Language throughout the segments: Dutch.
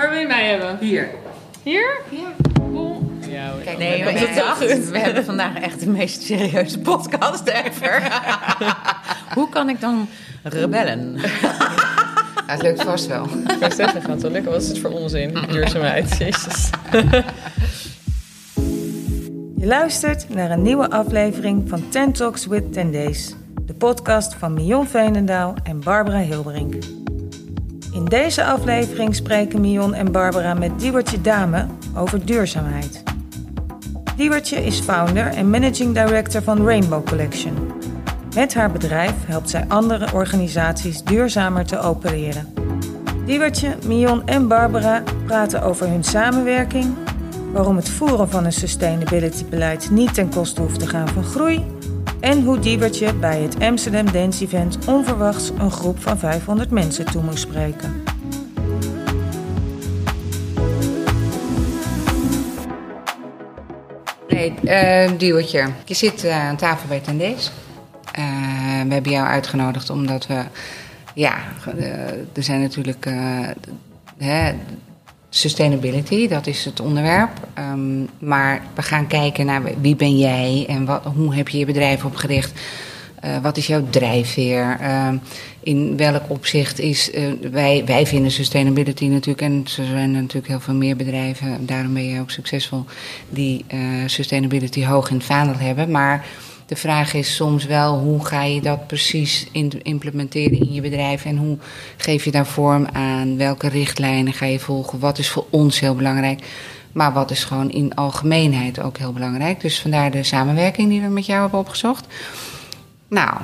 Waar wil je mij hebben? Hier. Hier? Ja. Cool. Ja. Kijk, Nee, dacht, we hebben vandaag echt de meest serieuze podcast ever. Hoe kan ik dan rebellen? het lukt vast wel. Ik wou zeggen, gaat wel lukken. Wat is het voor onzin? Duurzaamheid, jezus. Je luistert naar een nieuwe aflevering van Ten Talks with Ten Days, de podcast van Mion Veenendaal en Barbara Hilberink. In deze aflevering spreken Mion en Barbara met Diewertje Dame over duurzaamheid. Diewertje is founder en managing director van Rainbow Collection. Met haar bedrijf helpt zij andere organisaties duurzamer te opereren. Diewertje, Mion en Barbara praten over hun samenwerking, waarom het voeren van een sustainability beleid niet ten koste hoeft te gaan van groei en hoe Diewertje bij het Amsterdam Dance Event onverwachts een groep van 500 mensen toe moest spreken. Nee, eh Duwtje. Je zit eh, aan tafel bij Tendees. Eh we hebben jou uitgenodigd omdat we... Ja, eh, er zijn natuurlijk... hè, sustainability, dat is het onderwerp. Ehm, maar we gaan kijken naar wie ben jij en wat, hoe heb je je bedrijf opgericht... Eh, wat is jouw drijfveer? Ehm, in welk opzicht is. eh, wij, wij vinden sustainability natuurlijk. En er zijn natuurlijk heel veel meer bedrijven. Daarom ben je ook succesvol. Die eh, sustainability hoog in het vaandel hebben. Maar de vraag is soms wel hoe ga je dat precies implementeren in je bedrijf. En hoe geef je daar vorm aan? Welke richtlijnen ga je volgen? Wat is voor ons heel belangrijk? Maar wat is gewoon in algemeenheid ook heel belangrijk? Dus vandaar de samenwerking die we met jou hebben opgezocht. Nou,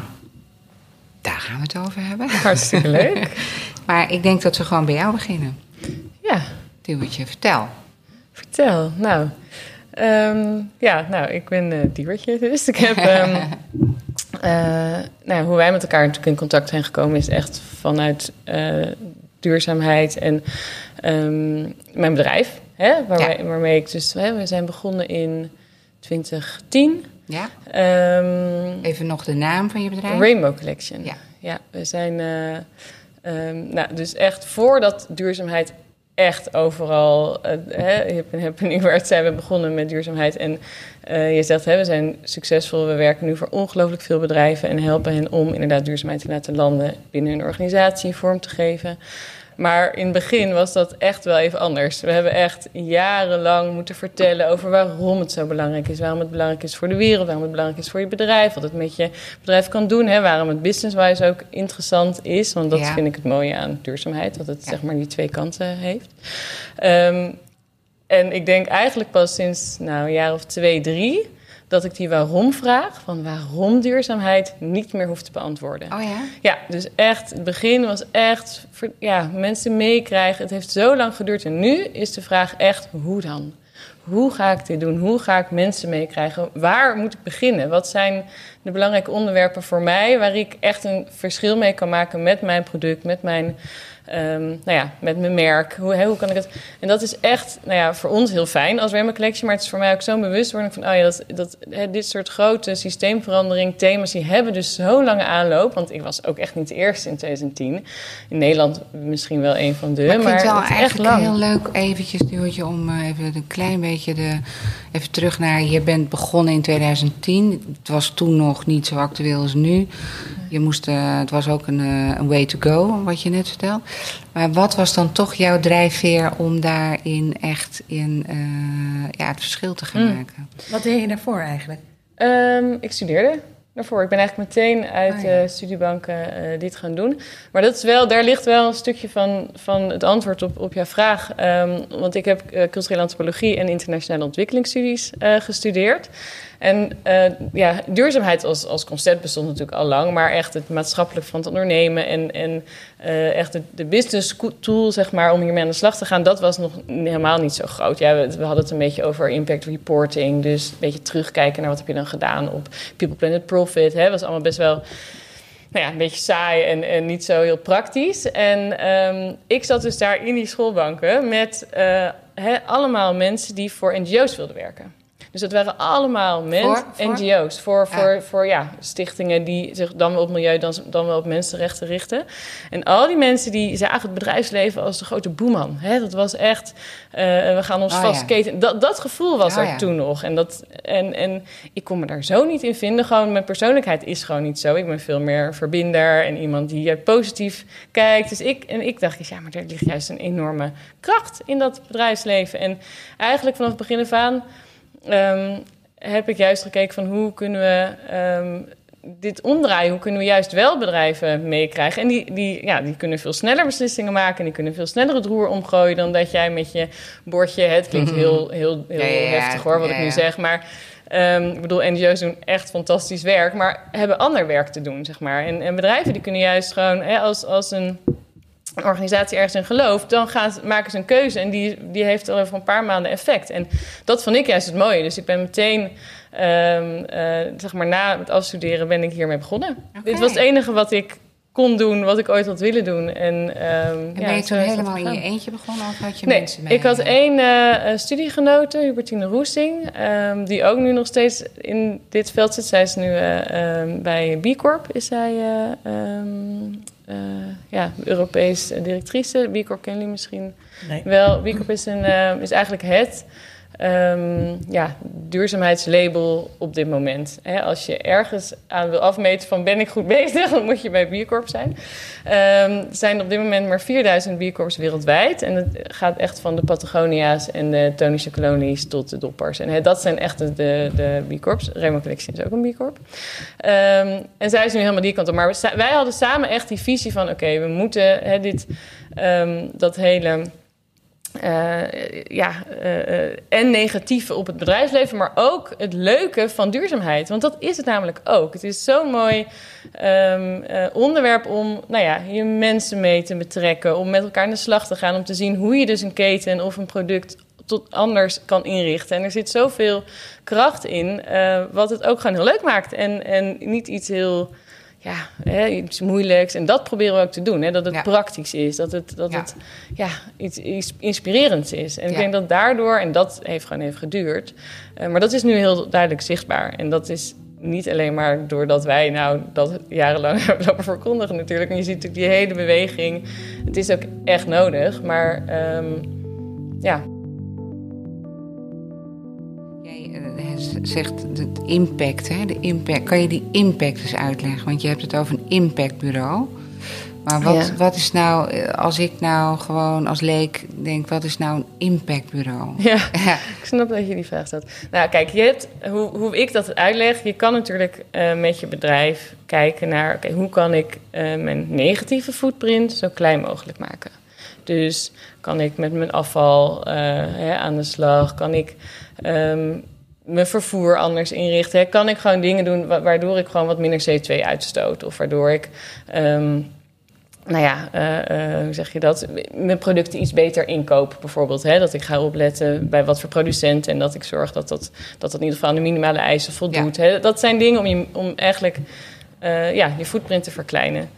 daar gaan we het over hebben. Hartstikke leuk. Maar ik denk dat we gewoon bij jou beginnen. Ja, Duwtje, vertel. vertel. Nou, ehm, ja, nou, ik ben eh Diewertje dus. Ik heb... ehm, eh, nou, hoe wij met elkaar natuurlijk in contact zijn gekomen... is echt vanuit eh, duurzaamheid en ehm, mijn bedrijf. Hè, waarmee, waarmee ik dus... Hè, we zijn begonnen in 2010... Ja? Even nog de naam van je bedrijf. Rainbow Collection. Ja. ja we zijn nou, dus echt voordat duurzaamheid echt overal uh, hip en happening werd, zijn we begonnen met duurzaamheid. En uh, je zegt, hè, we zijn succesvol, we werken nu voor ongelooflijk veel bedrijven en helpen hen om inderdaad duurzaamheid te laten landen binnen hun organisatie, vorm te geven. Maar in het begin was dat echt wel even anders. We hebben echt jarenlang moeten vertellen over waarom het zo belangrijk is. Waarom het belangrijk is voor de wereld, waarom het belangrijk is voor je bedrijf. Wat het met je bedrijf kan doen. Hè, waarom het business-wise ook interessant is. Want dat Ja. vind ik het mooie aan duurzaamheid. Dat het Ja. zeg maar die twee kanten heeft. Ehm, en ik denk eigenlijk pas sinds nou, een jaar of twee, drie... dat ik die waarom-vraag, van waarom duurzaamheid... niet meer hoef te beantwoorden. Oh ja? Ja, dus echt, het begin was echt ja, mensen meekrijgen. Het heeft zo lang geduurd. En nu is de vraag echt, hoe dan? Hoe ga ik dit doen? Hoe ga ik mensen meekrijgen? Waar moet ik beginnen? Wat zijn de belangrijke onderwerpen voor mij... waar ik echt een verschil mee kan maken met mijn product, met mijn... ehm, nou ja, met mijn merk. Hoe, hoe kan ik het? En dat is echt, nou ja, voor ons heel fijn als Rainbow Collection, maar het is voor mij ook zo'n bewustwording van, oh ja, dat, dat hè, dit soort grote systeemverandering, thema's, die hebben dus zo lange aanloop. Want ik was ook echt niet de eerste in 2010. In Nederland misschien wel een van de, Maar ik maar, vind het wel het echt eigenlijk lang. heel leuk eventjes, Duwtje, om eh, even een klein beetje de... Even terug naar, je bent begonnen in 2010. Het was toen nog niet zo actueel als nu. Je moest, eh, het was ook een, eh, een way to go, wat je net vertelt. Maar wat was dan toch jouw drijfveer om daarin echt in, eh, ja, het verschil te gaan Mm. maken? Wat deed je daarvoor eigenlijk? Ehm, ik studeerde daarvoor. Ik ben eigenlijk meteen uit Oh, de ja. studiebanken eh, dit gaan doen. Maar dat is wel, daar ligt wel een stukje van, van het antwoord op, op jouw vraag. Ehm, want ik heb culturele antropologie en internationale ontwikkelingsstudies eh, gestudeerd. En eh, ja, duurzaamheid als, als concept bestond natuurlijk al lang, maar echt het maatschappelijk van het ondernemen en, en eh, echt de, business tool, zeg maar, om hiermee aan de slag te gaan, dat was nog helemaal niet zo groot. Ja, we, hadden het een beetje over impact reporting, dus een beetje terugkijken naar wat heb je dan gedaan op People Planet Profit. Hè, was allemaal best wel nou ja, een beetje saai en, en niet zo heel praktisch. En ehm, ik zat dus daar in die schoolbanken met eh, allemaal mensen die voor NGO's wilden werken. Dus dat waren allemaal mensen, Voor- voor? NGO's, voor, voor, Ah. voor ja, stichtingen die zich dan wel op milieu, dan, dan wel op mensenrechten richten. En al die mensen die zagen het bedrijfsleven als de grote boeman. Hè? Dat was echt, eh, we gaan ons Oh, vastketen. Dat, dat gevoel was Oh, er ja. toen nog. En, dat, en, en ik kon me daar zo niet in vinden. Gewoon, mijn persoonlijkheid is gewoon niet zo. Ik ben veel meer verbinder en iemand die eh, positief kijkt. Dus ik, en ik dacht, ja, maar er ligt juist een enorme kracht in dat bedrijfsleven. En eigenlijk vanaf het begin af aan ehm, heb ik juist gekeken van hoe kunnen we ehm, dit omdraaien? Hoe kunnen we juist wel bedrijven meekrijgen? En die, die, ja, die kunnen veel sneller beslissingen maken. En die kunnen veel sneller het roer omgooien dan dat jij met je bordje... Het klinkt heel, heel, heel ja, ja. heftig hoor, wat Ja, ik nu zeg. Maar ehm, ik bedoel, NGO's doen echt fantastisch werk... maar hebben ander werk te doen, zeg maar. En, en bedrijven die kunnen juist gewoon... Hè, als, als een organisatie ergens in gelooft, dan gaan ze, maken ze een keuze en die, die heeft al over een paar maanden effect. En dat vond ik juist het mooie. Dus ik ben meteen, ehm, eh, zeg maar na het afstuderen, ben ik hiermee begonnen. Dit was het enige wat ik kon doen, wat ik ooit had willen doen. En, ehm, En ja, ben je zo toen helemaal in je eentje begonnen of had je Nee, mensen bij ik had één eh, eh, studiegenote, Hubertine Roesing, ehm, die ook nu nog steeds in dit veld zit. Zij is nu eh, ehm, bij B Corp, is zij eh, ehm, eh, ja, Europees directrice. B Corp kennen jullie misschien Nee. wel. B Corp is, een, is eigenlijk het ehm, ja, duurzaamheidslabel op dit moment. Als je ergens aan wil afmeten van ben ik goed bezig, dan moet je bij B Corp zijn. Ehm, er zijn op dit moment maar 4000 B Corps wereldwijd. En het gaat echt van de Patagonia's en de tonische kolonies tot de doppers. En dat zijn echt de, de, de B Corps. Remo Collection is ook een B Corp. Ehm, en zij is nu helemaal die kant op. Maar wij hadden samen echt die visie van... oké, we moeten dit, dat hele... eh, ja, eh, eh, en negatieve op het bedrijfsleven, maar ook het leuke van duurzaamheid. Want dat is het namelijk ook. Het is zo'n mooi ehm, eh, onderwerp om nou ja, je mensen mee te betrekken, om met elkaar aan de slag te gaan, om te zien hoe je dus een keten of een product tot anders kan inrichten. En er zit zoveel kracht in, wat het ook gewoon heel leuk maakt. En, en niet iets heel ja, hè, iets moeilijks. En dat proberen we ook te doen. Hè? Dat het Ja. praktisch is. Dat het, dat Ja. het ja, iets, iets inspirerends is. En ik denk dat daardoor, en dat heeft gewoon even geduurd. eh, maar dat is nu heel duidelijk zichtbaar. En dat is niet alleen maar doordat wij nou dat jarenlang hebben lopen verkondigen natuurlijk. En je ziet natuurlijk die hele beweging. Het is ook echt nodig. Maar ehm, ja, zegt het impact, hè? De impact. Kan je die impact eens uitleggen? Want je hebt het over een impactbureau. Maar wat, Ja. wat is nou, eh, als ik nou gewoon als leek denk, wat is nou een impactbureau? ja. Ik snap dat je die vraag stelt. Nou, kijk, je hebt, hoe, hoe ik dat uitleg, je kan natuurlijk eh, met je bedrijf kijken naar, oké, hoe kan ik eh, mijn negatieve footprint zo klein mogelijk maken? Dus kan ik met mijn afval eh, hè, aan de slag? Kan ik ehm, mijn vervoer anders inrichten? Hè? Kan ik gewoon dingen doen wa- waardoor ik gewoon wat minder CO2 uitstoot? Of waardoor ik ehm, nou ja, eh, eh, hoe zeg je dat? Mijn producten iets beter inkoop, bijvoorbeeld. Hè? Dat ik ga opletten bij wat voor producenten en dat ik zorg dat dat, dat, dat in ieder geval aan de minimale eisen voldoet. Hè? Dat zijn dingen om, je, om eigenlijk eh, ja, je footprint te verkleinen.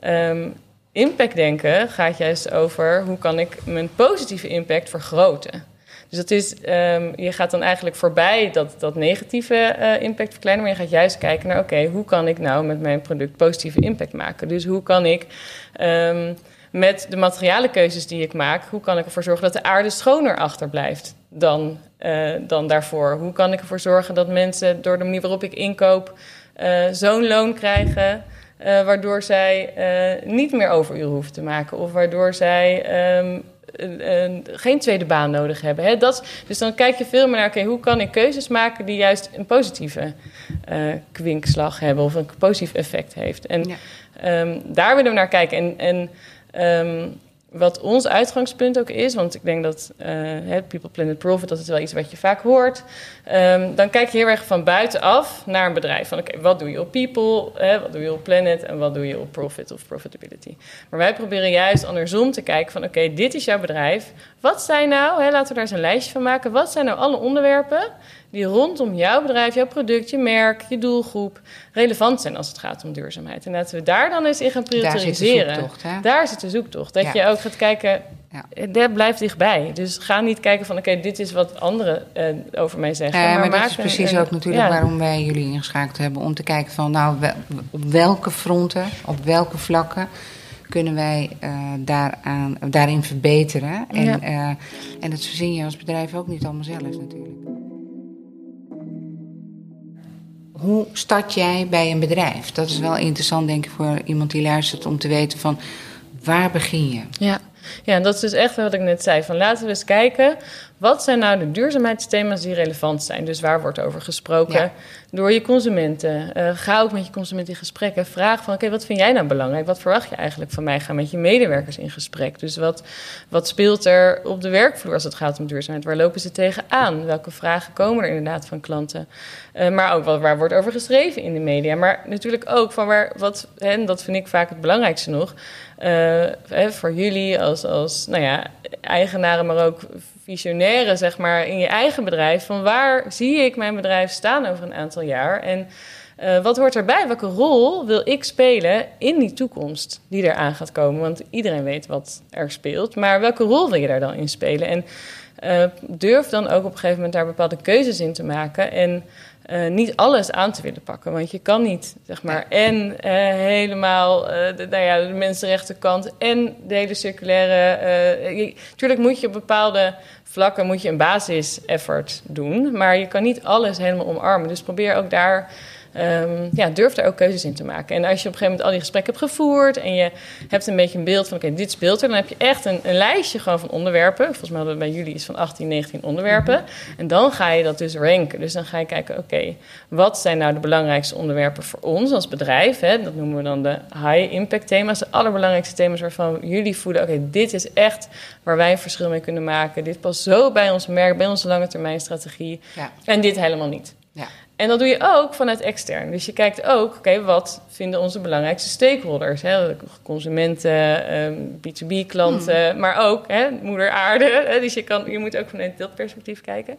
Ehm, impact denken gaat juist over hoe kan ik mijn positieve impact vergroten. Dus dat is, ehm, je gaat dan eigenlijk voorbij dat, dat negatieve eh, impact verkleinen, maar je gaat juist kijken naar, oké, hoe kan ik nou met mijn product positieve impact maken? Dus hoe kan ik ehm, met de materialenkeuzes die ik maak, hoe kan ik ervoor zorgen dat de aarde schoner achterblijft dan, eh, dan daarvoor? Hoe kan ik ervoor zorgen dat mensen door de manier waarop ik inkoop eh, zo'n loon krijgen, waardoor zij niet meer overuren hoeven te maken of waardoor zij ehm, een- een- geen tweede baan nodig hebben. Hè? Dat, dus dan kijk je veel meer naar, oké, hoe kan ik keuzes maken die juist een positieve eh, kwinkslag hebben of een positief effect heeft. En Ja. ehm, daar willen we naar kijken. En, en ehm, wat ons uitgangspunt ook is, want ik denk dat eh, People, Planet, Profit, dat is wel iets wat je vaak hoort. Ehm, dan kijk je heel erg van buitenaf naar een bedrijf. Van oké, wat doe je op people, hè, wat doe je op planet en wat doe je op profit of profitability. Maar wij proberen juist andersom te kijken van oké, dit is jouw bedrijf. Wat zijn nou, hè, laten we daar eens een lijstje van maken. Wat zijn nou alle onderwerpen die rondom jouw bedrijf, jouw product, je merk, je doelgroep relevant zijn als het gaat om duurzaamheid. En laten we daar dan eens in gaan daar zit de prioriseren. zoektocht? Daar zit de zoektocht. Dat Ja. je ook gaat kijken, Ja. Dat blijft dichtbij. Dus ga niet kijken van, oké, dit is wat anderen eh, over mij zeggen. Ja, maar, dat is precies een- ook natuurlijk ja. waarom wij jullie ingeschakeld hebben. Om te kijken van, nou, wel- op welke fronten, op welke vlakken kunnen wij eh, daaraan, daarin verbeteren. En, Ja. eh, en dat verzin je als bedrijf ook niet allemaal zelf natuurlijk. Hoe start jij bij een bedrijf? Dat is wel interessant, denk ik, voor iemand die luistert om te weten van waar begin je? Ja. ja, dat is dus echt wat ik net zei. Van laten we eens kijken, wat zijn nou de duurzaamheidsthema's die relevant zijn? Dus waar wordt over gesproken? Ja. Door je consumenten. Eh, ga ook met je consument in gesprek en vraag van... oké, wat vind jij nou belangrijk? Wat verwacht je eigenlijk van mij? Ga met je medewerkers in gesprek. Dus wat, wat speelt er op de werkvloer als het gaat om duurzaamheid? Waar lopen ze tegenaan? Welke vragen komen er inderdaad van klanten? Eh, maar ook wat, waar wordt over geschreven in de media? Maar natuurlijk ook van waar... Wat, en dat vind ik vaak het belangrijkste nog... eh, voor jullie als, als nou ja, eigenaren, maar ook visionairen, zeg maar, in je eigen bedrijf. Van waar zie ik mijn bedrijf staan over een aantal jaar? En eh, wat hoort erbij? Welke rol wil ik spelen in die toekomst die eraan gaat komen? Want iedereen weet wat er speelt. Maar welke rol wil je daar dan in spelen? En eh, durf dan ook op een gegeven moment daar bepaalde keuzes in te maken. En eh, niet alles aan te willen pakken. Want je kan niet, zeg maar, en eh, helemaal de, nou ja, de mensenrechtenkant en de hele circulaire. tuurlijk moet je op bepaalde vlakken moet je een basis-effort doen. Maar je kan niet alles helemaal omarmen. Dus probeer ook daar. Ehm, ja, durf daar ook keuzes in te maken. En als je op een gegeven moment al die gesprekken hebt gevoerd en je hebt een beetje een beeld van, oké, dit speelt er, dan heb je echt een, een lijstje gewoon van onderwerpen. Volgens mij hadden we bij jullie iets van 18, 19 onderwerpen. En dan ga je dat dus ranken. Dus dan ga je kijken, oké, wat zijn nou de belangrijkste onderwerpen voor ons als bedrijf? Hè? Dat noemen we dan de high impact thema's. De allerbelangrijkste thema's waarvan jullie voelen, oké, dit is echt waar wij een verschil mee kunnen maken. Dit past zo bij ons merk, bij onze lange termijn strategie. Ja. En dit helemaal niet. Ja. En dat doe je ook vanuit extern. Dus je kijkt ook, oké, wat vinden onze belangrijkste stakeholders? Hè? Consumenten, ehm, B2B-klanten, maar ook hè, moeder aarde. Hè? Dus je, kan, je moet ook vanuit dat perspectief kijken.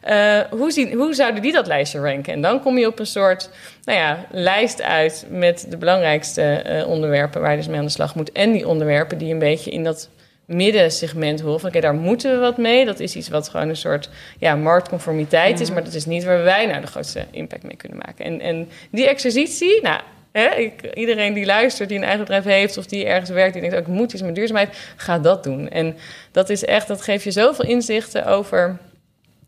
Eh, hoe, zien, hoe zouden die dat lijstje ranken? En dan kom je op een soort nou ja, lijst uit met de belangrijkste eh, onderwerpen waar je dus mee aan de slag moet. En die onderwerpen die een beetje in dat middensegment horen. Van, Oké, daar moeten we wat mee. Dat is iets wat gewoon een soort ja, marktconformiteit is. Maar dat is niet waar wij nou de grootste impact mee kunnen maken. En, en die exercitie, nou... Hè, ik, iedereen die luistert, die een eigen bedrijf heeft of die ergens werkt, die denkt ook, ik moet iets met duurzaamheid, ga dat doen. En dat is echt, dat geeft je zoveel inzichten over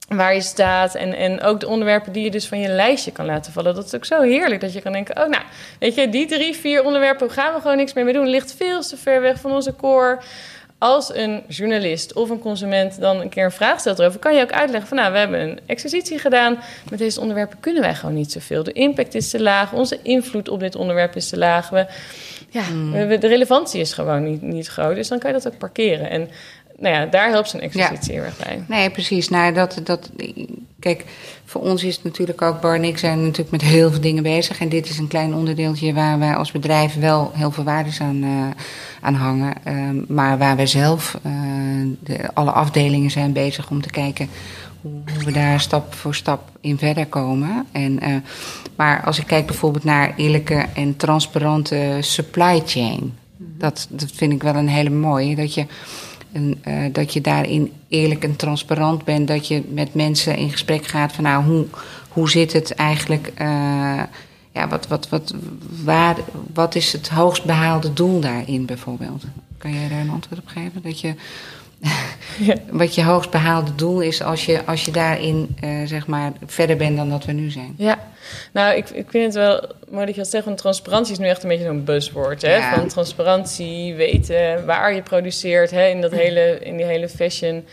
waar je staat en, en ook de onderwerpen die je dus van je lijstje kan laten vallen. Dat is ook zo heerlijk dat je kan denken, oh nou, weet je, die drie, vier onderwerpen gaan we gewoon niks meer mee doen. Ligt veel te ver weg van onze core. Als een journalist of een consument dan een keer een vraag stelt erover, kan je ook uitleggen van nou, we hebben een exercitie gedaan. Met deze onderwerpen kunnen wij gewoon niet zoveel. De impact is te laag, onze invloed op dit onderwerp is te laag. We, ja, we- we- de relevantie is gewoon niet, niet groot. Dus dan kan je dat ook parkeren. En nou ja, daar helpt zo'n exercitie heel erg bij. Nee, precies. Nou, dat, dat, kijk, voor ons is het natuurlijk ook, Bar en ik zijn natuurlijk met heel veel dingen bezig. En dit is een klein onderdeeltje waar wij als bedrijf wel heel veel waardes aan, eh, aan hangen. Ehm, maar waar wij zelf, eh, de, alle afdelingen zijn bezig om te kijken hoe, we daar stap voor stap in verder komen. En, eh, maar als ik kijk bijvoorbeeld naar eerlijke en transparante supply chain. Dat, dat vind ik wel een hele mooie. Dat je en, eh, dat je daarin eerlijk en transparant bent. Dat je met mensen in gesprek gaat van nou, hoe, hoe zit het eigenlijk? eh, ja, wat, wat, wat, waar, wat is het hoogst behaalde doel daarin bijvoorbeeld? Kan jij daar een antwoord op geven? Dat je, Ja. Wat je hoogst behaalde doel is als je, als je daarin eh, zeg maar verder bent dan dat we nu zijn. Ja, nou, ik, ik vind het wel mooi dat je dat zegt, want transparantie is nu echt een beetje zo'n buzzword. Hè? Ja. Van transparantie, weten waar je produceert, hè? In, dat hele, in die hele fashion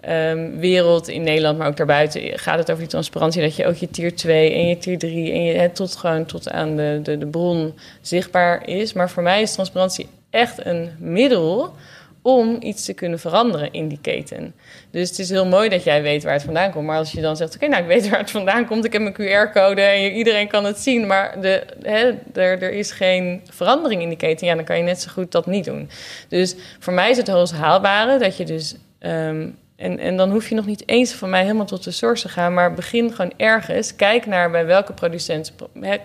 ehm, wereld in Nederland, maar ook daarbuiten gaat het over die transparantie. Dat je ook je tier 2 en je tier 3 en je hè, tot gewoon tot aan de, de, de bron zichtbaar is. Maar voor mij is transparantie echt een middel om iets te kunnen veranderen in die keten. Dus het is heel mooi dat jij weet waar het vandaan komt. Maar als je dan zegt, oké, nou, ik weet waar het vandaan komt. Ik heb een QR-code en iedereen kan het zien. Maar de, hè, er, er is geen verandering in die keten. Ja, dan kan je net zo goed dat niet doen. Dus voor mij is het hoogst haalbare dat je dus... ehm, en, en dan hoef je nog niet eens van mij helemaal tot de source te gaan, maar begin gewoon ergens. Kijk naar bij welke producent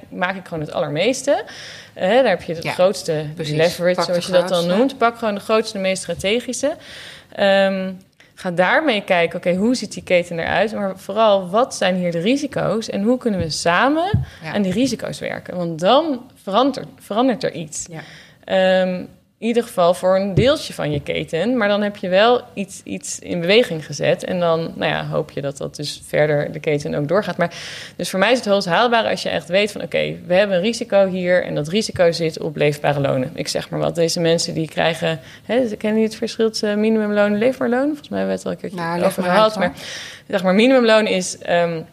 maak ik gewoon het allermeeste. Uh, daar heb je het grootste leverage, zoals je dat dan noemt. Pak gewoon de grootste, de meest strategische. Um, ga daarmee kijken, oké, hoe ziet die keten eruit? Maar vooral, wat zijn hier de risico's? En hoe kunnen we samen aan die risico's werken? Want dan verandert, verandert er iets. Ja. Um, in ieder geval voor een deeltje van je keten. Maar dan heb je wel iets, iets in beweging gezet. En dan nou ja, hoop je dat dat dus verder de keten ook doorgaat. Maar dus voor mij is het hoogst haalbaar als je echt weet van... oké, we hebben een risico hier en dat risico zit op leefbare lonen. Ik zeg maar wat, deze mensen die krijgen... Hè, kennen jullie het verschil tussen minimumloon en leefbaar loon? Volgens mij hebben we het al een keertje nou, over gehad. Maar zeg maar, minimumloon is... Um,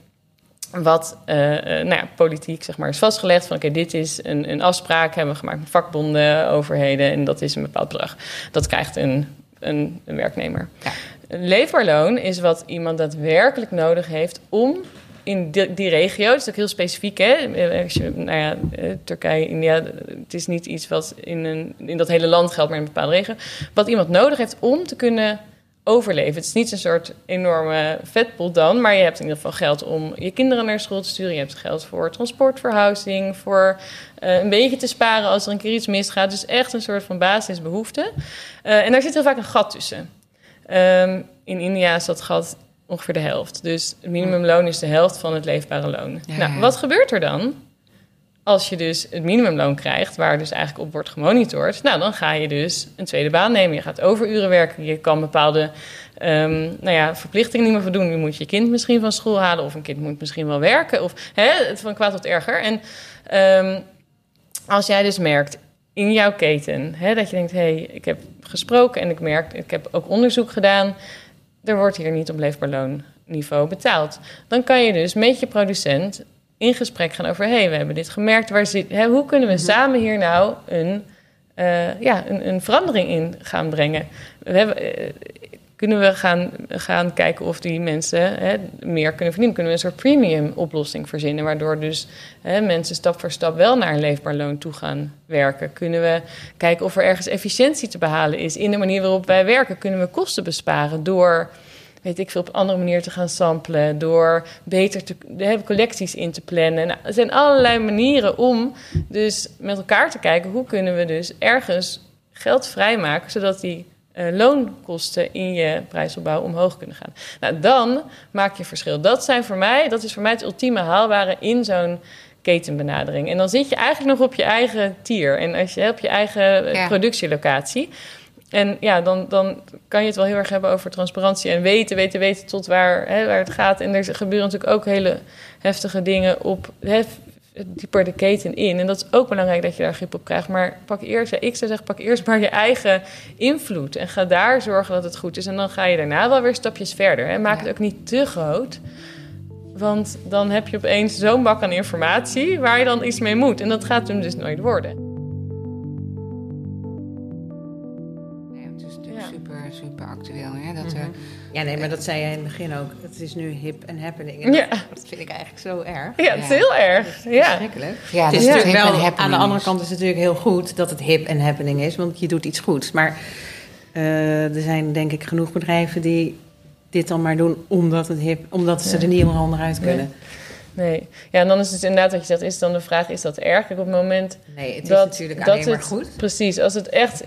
wat uh, nou ja, politiek zeg maar, is vastgelegd. Van oké, dit is een, een afspraak, hebben we gemaakt met vakbonden, overheden. En dat is een bepaald bedrag. Dat krijgt een, een, een werknemer. Ja. Leefbaarloon is wat iemand daadwerkelijk nodig heeft om in die, die regio, dat is ook heel specifiek, hè? Als je, nou ja, Turkije, India, het is niet iets wat in, een, in dat hele land geldt, maar in een bepaalde regio. Wat iemand nodig heeft om te kunnen overleven. Het is niet een soort enorme vetpot dan, maar je hebt in ieder geval geld om je kinderen naar school te sturen. Je hebt geld voor transportverhuizing, voor uh, een beetje te sparen als er een keer iets misgaat. Dus echt een soort van basisbehoefte. Uh, en daar zit heel vaak een gat tussen. Um, in India is dat gat ongeveer de helft. Dus het minimumloon is de helft van het leefbare loon. Ja, nou, wat gebeurt er dan? Als je dus het minimumloon krijgt, waar dus eigenlijk op wordt gemonitord, nou dan ga je dus een tweede baan nemen. Je gaat overuren werken. Je kan bepaalde um, nou ja, verplichtingen niet meer voldoen. Je moet je kind misschien van school halen, of een kind moet misschien wel werken, of hè, van kwaad tot erger. En um, als jij dus merkt in jouw keten hè, dat je denkt: hé, hey, ik heb gesproken en ik merk, ik heb ook onderzoek gedaan, er wordt hier niet op leefbaar loonniveau betaald. Dan kan je dus met je producent in gesprek gaan over: hé, hey, we hebben dit gemerkt. Waar zit, hè, hoe kunnen we mhm. samen hier nou een, uh, ja, een, een, verandering in gaan brengen? We hebben, uh, kunnen we gaan, gaan kijken of die mensen hè, meer kunnen verdienen? Kunnen we een soort premium oplossing verzinnen, waardoor dus hè, mensen stap voor stap wel naar een leefbaar loon toe gaan werken? Kunnen we kijken of er ergens efficiëntie te behalen is in de manier waarop wij werken? Kunnen we kosten besparen door weet ik veel, op een andere manier te gaan samplen. Door beter te, de collecties in te plannen. Nou, er zijn allerlei manieren om dus met elkaar te kijken hoe kunnen we dus ergens geld vrijmaken, zodat die uh, loonkosten in je prijsopbouw omhoog kunnen gaan. Nou, dan maak je verschil. Dat, zijn voor mij, dat is voor mij het ultieme haalbare in zo'n ketenbenadering. En dan zit je eigenlijk nog op je eigen tier en als je op je eigen ja. productielocatie. En ja, dan, dan kan je het wel heel erg hebben over transparantie en weten, weten, weten tot waar, hè, waar het gaat. En er gebeuren natuurlijk ook hele heftige dingen op hè, dieper de keten in. En dat is ook belangrijk dat je daar grip op krijgt. Maar pak eerst, ja, ik zou zeggen, pak eerst maar je eigen invloed. En ga daar zorgen dat het goed is. En dan ga je daarna wel weer stapjes verder. En maak het ook niet te groot. Want dan heb je opeens zo'n bak aan informatie waar je dan iets mee moet. En dat gaat hem dus nooit worden. Ja, nee, maar dat zei jij in het begin ook. Het is nu hip en happening. ja. Dat vind ik eigenlijk zo erg. Ja, het is heel erg. Ja. Verschrikkelijk. Ja, het is natuurlijk wel, aan de andere kant is het natuurlijk heel goed dat het hip en happening is, want je doet iets goeds. Maar uh, er zijn denk ik genoeg bedrijven die dit dan maar doen omdat, het hip, omdat ze er niet meer onderuit kunnen. Nee. Ja, en dan is het inderdaad wat je zegt, is dan de vraag, is dat erg? op het moment Nee, het dat, is natuurlijk alleen maar goed. Precies, als het echt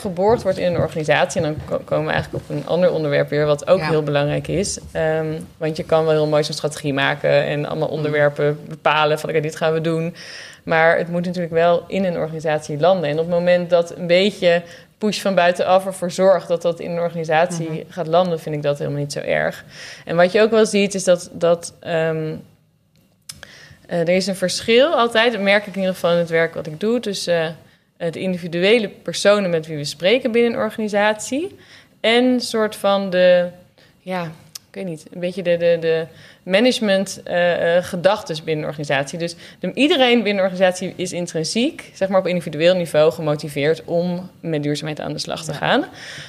geboord wordt in een organisatie... en dan komen we eigenlijk op een ander onderwerp weer... wat ook heel belangrijk is. Um, want je kan wel heel mooi zo'n strategie maken... en allemaal onderwerpen bepalen van, oké, dit gaan we doen. Maar het moet natuurlijk wel in een organisatie landen. En op het moment dat een beetje push van buitenaf ervoor zorgt dat dat in een organisatie mhm. gaat landen, vind ik dat helemaal niet zo erg. En wat je ook wel ziet, is dat, dat um, uh, er is een verschil. Altijd, dat merk ik in ieder geval in het werk wat ik doe, tussen uh, de individuele personen met wie we spreken binnen een organisatie. En soort van de, ja, ik weet niet, een beetje de, de, de management uh, gedachtes binnen een organisatie. Dus de, iedereen binnen een organisatie is intrinsiek, zeg maar op individueel niveau, gemotiveerd om met duurzaamheid aan de slag te gaan.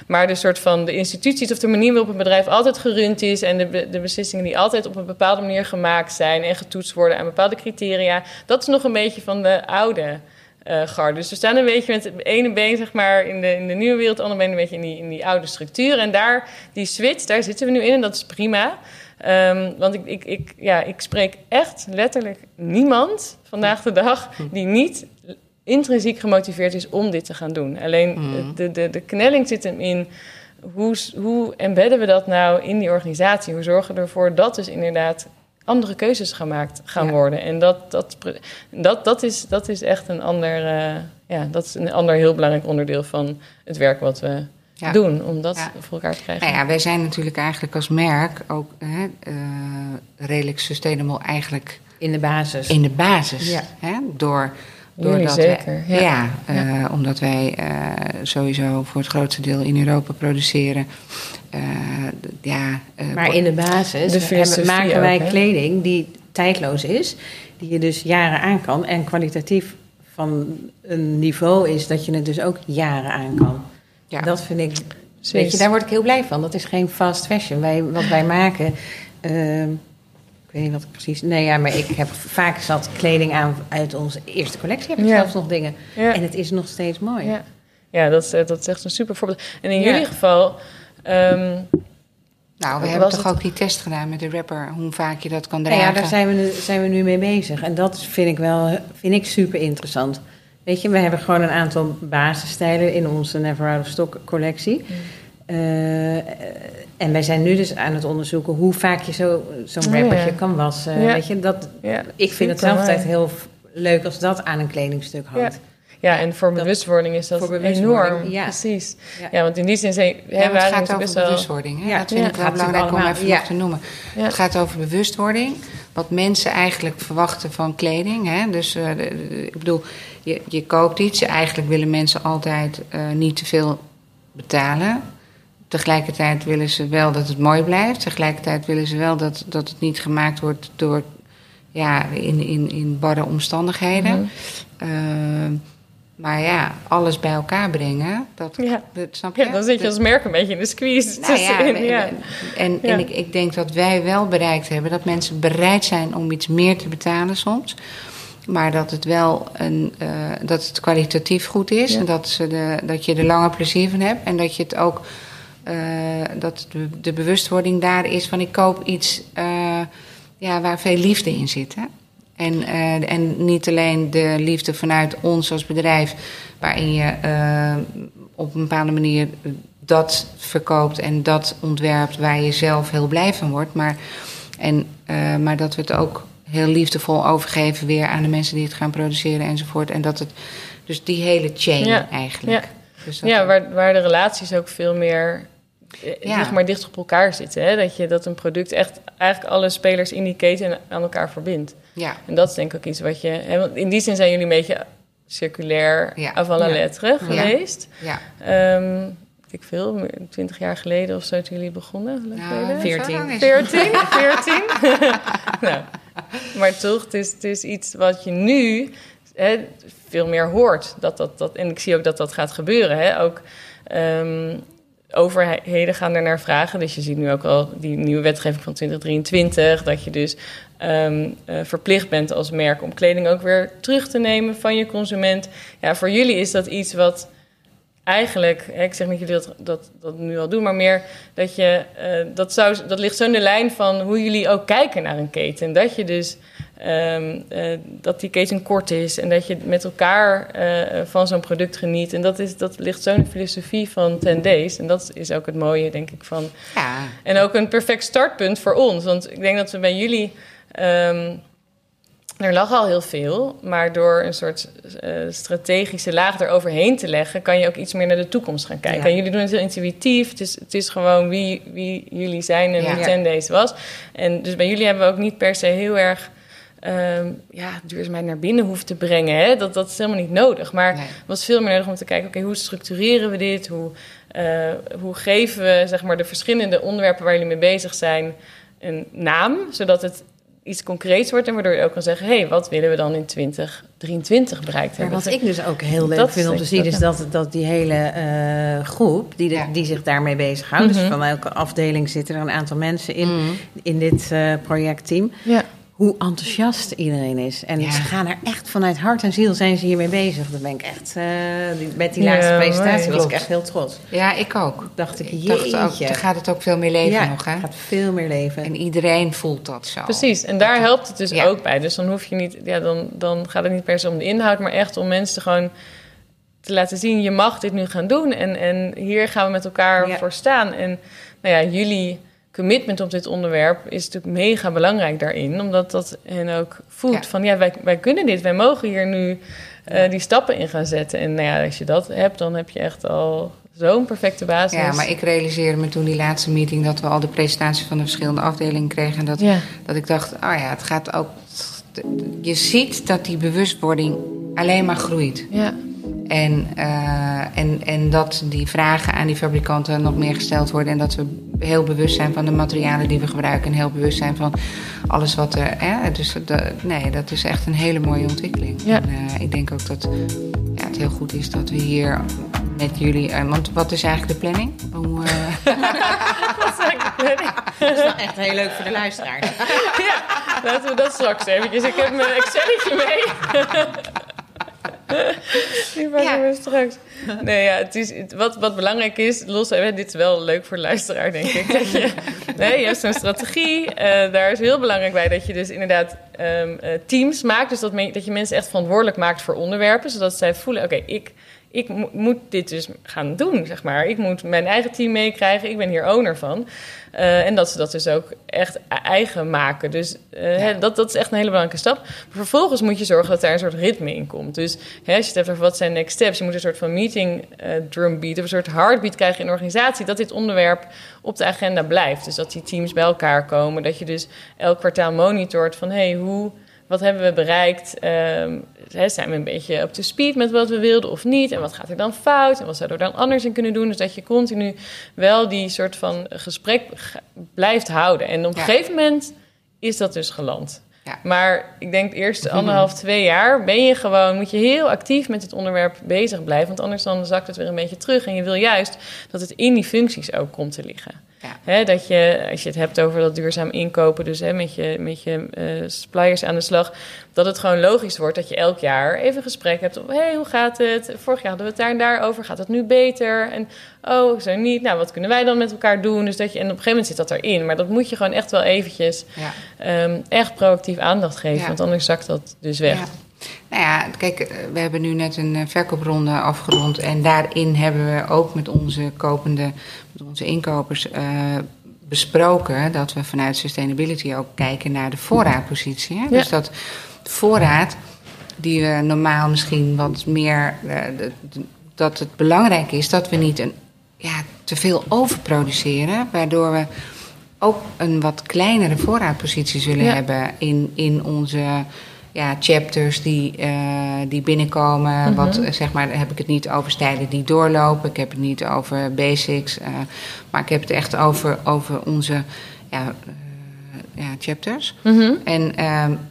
Maar de soort van de instituties of de manier waarop een bedrijf altijd gerund is en de, de beslissingen die altijd op een bepaalde manier gemaakt zijn en getoetst worden aan bepaalde criteria, dat is nog een beetje van de oude uh, Dus we staan een beetje met het ene been zeg maar, in, de, in de nieuwe wereld, het andere been een beetje in die, in die oude structuur. En daar, die switch, daar zitten we nu in en dat is prima. Um, want ik, ik, ik, ja, ik spreek echt letterlijk niemand vandaag de dag die niet intrinsiek gemotiveerd is om dit te gaan doen. Alleen mm. de, de, de knelling zit hem in hoe, hoe embedden we dat nou in die organisatie? Hoe zorgen we ervoor dat dus inderdaad andere keuzes gemaakt gaan worden? En dat, dat, dat, dat, is, dat is echt een ander, uh, ja, dat is een ander heel belangrijk onderdeel van het werk wat we doen om dat voor elkaar te krijgen. Nou ja, wij zijn natuurlijk eigenlijk als merk ook hè, uh, redelijk sustainable eigenlijk in de basis. In de basis. Hè, door Doordat zeker. Wij, ja, ja, uh, omdat wij uh, sowieso voor het grootste deel in Europa produceren. Uh, ja, maar in de basis de hebben, maken wij kleding die tijdloos is. Die je dus jaren aan kan. En kwalitatief van een niveau is dat je het dus ook jaren aan kan. Ja. Dat vind ik... Weet je, daar word ik heel blij van. Dat is geen fast fashion. Wij, wat wij maken... Ehm, ik weet niet wat ik precies. Nee, ja, maar ik heb vaak zat kleding aan uit onze eerste collectie. Heb ik zelfs nog dingen. En het is nog steeds mooi. Ja, ja dat, is, eh, dat is echt een super voorbeeld. En in jullie geval. Um, nou, we hebben toch ook die test gedaan met de rapper, hoe vaak je dat kan dragen. Nou ja, daar zijn we, nu, zijn we nu mee bezig. En dat vind ik wel vind ik super interessant. Weet je, we hebben gewoon een aantal basisstijlen in onze Never Out of Stock collectie. Mm. Uh, en wij zijn nu dus aan het onderzoeken hoe vaak je zo'n zo oh, rappertje kan wassen. Weet je, dat, ik vind het zelf altijd heel leuk als dat aan een kledingstuk hangt. Ja, en voor bewustwording is dat enorm. Ja. Precies. Ja. want in die zin zijn ja, het gaat over bewustwording. Hè? Ja, dat vind ik wel belangrijk om even nog te noemen. Het gaat over bewustwording. Wat mensen eigenlijk verwachten van kleding. Hè? Dus uh, ik bedoel, je, je koopt iets. Eigenlijk willen mensen altijd uh, niet te veel betalen. Tegelijkertijd willen ze wel dat het mooi blijft. Tegelijkertijd willen ze wel dat, dat het niet gemaakt wordt door, ja, in, in, in barre omstandigheden. Mm maar ja, alles bij elkaar brengen, dat, ja. snap je? Ja, dan zit je als merk een beetje in de squeeze. Nou ja, ja. En, en ik, ik denk dat wij wel bereikt hebben dat mensen bereid zijn om iets meer te betalen soms. Maar dat het wel een, uh, dat het kwalitatief goed is. En dat, ze de, dat je er langer plezier van hebt. En dat je het ook uh, dat de, de, bewustwording daar is van ik koop iets uh, ja, waar veel liefde in zit. Hè? En, en niet alleen de liefde vanuit ons als bedrijf, waarin je op een bepaalde manier dat verkoopt en dat ontwerpt waar je zelf heel blij van wordt. Maar, en, maar dat we het ook heel liefdevol overgeven weer aan de mensen die het gaan produceren enzovoort. En dat het, dus die hele chain eigenlijk. Ja, dus ja waar, waar de relaties ook veel meer eh, ja. zeg maar dicht op elkaar zitten. Hè? Dat, je, dat een product echt eigenlijk alle spelers in die keten aan elkaar verbindt. Ja. En dat is denk ik ook iets wat je... Hè, want in die zin zijn jullie een beetje circulair ja. avant la lettre geweest. Ja. Um, ik veel, twintig jaar geleden of zo toen jullie begonnen. Ja, 14. 14, 14. nou, maar toch, het is, is iets wat je nu hè, veel meer hoort. Dat, dat, dat, en ik zie ook dat dat gaat gebeuren. Hè? Ook um, overheden gaan er naar vragen. Dus je ziet nu ook al die nieuwe wetgeving van 2023, dat je dus um, uh, verplicht bent als merk om kleding ook weer terug te nemen van je consument. Ja, voor jullie is dat iets wat eigenlijk, ik zeg niet dat jullie dat, dat, dat nu al doen, maar meer dat je, uh, dat, zou, dat ligt zo in de lijn van hoe jullie ook kijken naar een keten. Dat je dus Um, uh, dat die keten kort is en dat je met elkaar uh, van zo'n product geniet. En dat, is, dat ligt zo in de filosofie van 10 Days. En dat is ook het mooie, denk ik, van... Ja. En ook een perfect startpunt voor ons. Want ik denk dat we bij jullie... Um, er lag al heel veel, maar door een soort uh, strategische laag eroverheen te leggen, kan je ook iets meer naar de toekomst gaan kijken. En jullie doen het heel intuïtief. Het is, het is gewoon wie, wie jullie zijn en ja. hoe 10 Days was. En dus bij jullie hebben we ook niet per se heel erg um, ja, duurzaamheid naar binnen hoeft te brengen. Hè? Dat, dat is helemaal niet nodig. Maar nee. het was veel meer nodig om te kijken... oké, hoe structureren we dit? Hoe, uh, hoe geven we zeg maar, de verschillende onderwerpen waar jullie mee bezig zijn... een naam, zodat het iets concreets wordt... en waardoor je ook kan zeggen... hé, hey, wat willen we dan in 2023 bereikt hebben? Maar wat ik dus ook heel leuk vind om te zien... is dat, dat die hele uh, groep die, de, ja. die zich daarmee bezighoudt... Mm -hmm. dus van elke afdeling zitten er een aantal mensen in, mm -hmm. in dit uh, projectteam... Ja hoe enthousiast iedereen is. En ze gaan er echt vanuit hart en ziel zijn ze hiermee bezig. Dan ben ik echt, uh, met die laatste presentatie was ik echt heel trots. Ja, ik ook. Dacht ik, ik dacht ook, dan gaat het ook veel meer leven ja, nog, hè? gaat veel meer leven. En iedereen voelt dat zo. Precies, en daar helpt het dus ook bij. Dus dan hoef je niet, ja, dan, dan gaat het niet per se om de inhoud, maar echt om mensen gewoon te laten zien, je mag dit nu gaan doen. En, en hier gaan we met elkaar voor staan. En nou ja, jullie commitment op dit onderwerp is natuurlijk mega belangrijk daarin. Omdat dat hen ook voelt van ja, wij, wij kunnen dit, wij mogen hier nu uh, die stappen in gaan zetten. En nou ja, als je dat hebt, dan heb je echt al zo'n perfecte basis. Ja, maar ik realiseerde me toen die laatste meeting dat we al de presentatie van de verschillende afdelingen kregen. En dat, ja. dat ik dacht, oh ja, het gaat ook. Je ziet dat die bewustwording alleen maar groeit. Ja. En, uh, en, en dat die vragen aan die fabrikanten nog meer gesteld worden. En dat we heel bewust zijn van de materialen die we gebruiken. En heel bewust zijn van alles wat er. Hè? Dus de, nee, dat is echt een hele mooie ontwikkeling. Ja. En, uh, ik denk ook dat ja, het heel goed is dat we hier met jullie. Uh, want wat is eigenlijk de planning? Hoe, wat is eigenlijk de planning? Dat is wel echt heel leuk voor de luisteraar. ja, laten we dat straks eventjes. Ik heb mijn Excelletje mee. Die pakken ja. we straks. Nee, ja, het is, wat, wat belangrijk is, los, dit is wel leuk voor de luisteraar, denk ik. Dat je, nee, je hebt zo'n strategie. Uh, daar is heel belangrijk bij dat je dus inderdaad um, uh, teams maakt. Dus dat, me, dat je mensen echt verantwoordelijk maakt voor onderwerpen. Zodat zij voelen, oké, okay, ik ik mo moet dit dus gaan doen, zeg maar. Ik moet mijn eigen team meekrijgen. Ik ben hier owner van. Uh, en dat ze dat dus ook echt eigen maken. Dus uh, ja. dat, dat is echt een hele belangrijke stap. Maar vervolgens moet je zorgen dat daar een soort ritme in komt. Dus hè, als je het hebt over wat zijn next steps... je moet een soort van meeting uh, drumbeat... of een soort heartbeat krijgen in de organisatie... dat dit onderwerp op de agenda blijft. Dus dat die teams bij elkaar komen. Dat je dus elk kwartaal monitort van... hey, hoe wat hebben we bereikt? Um, zijn we een beetje op de speed met wat we wilden of niet? En wat gaat er dan fout? En wat zouden we dan anders in kunnen doen? Dus dat je continu wel die soort van gesprek blijft houden. En op een ja. gegeven moment is dat dus geland. Ja. Maar ik denk de eerste anderhalf, twee jaar ben je gewoon, moet je heel actief met het onderwerp bezig blijven. Want anders dan zakt het weer een beetje terug. En je wil juist dat het in die functies ook komt te liggen. Ja. Dat je, als je het hebt over dat duurzaam inkopen, dus met je, met je uh, suppliers aan de slag, dat het gewoon logisch wordt dat je elk jaar even een gesprek hebt over, hey, hoe gaat het? Vorig jaar hadden we het daar en daar over, gaat het nu beter? En oh, zo niet, nou, wat kunnen wij dan met elkaar doen? Dus dat je, en op een gegeven moment zit dat erin, maar dat moet je gewoon echt wel eventjes ja. um, echt proactief aandacht geven, Ja. want anders zakt dat dus weg. Nou ja, kijk, we hebben nu net een verkoopronde afgerond. En daarin hebben we ook met onze kopende, met onze inkopers uh, besproken dat we vanuit sustainability ook kijken naar de voorraadpositie. Hè? Ja. Dus dat voorraad, die we normaal misschien wat meer. Uh, dat het belangrijk is dat we niet een, ja, te veel overproduceren, waardoor we ook een wat kleinere voorraadpositie zullen Ja. hebben in, in onze ja, chapters die, uh, die binnenkomen. Mhm. Wat uh, zeg maar, heb ik het niet over stijlen die doorlopen. Ik heb het niet over basics. Uh, maar ik heb het echt over, over onze ja, ja, chapters. Mhm. En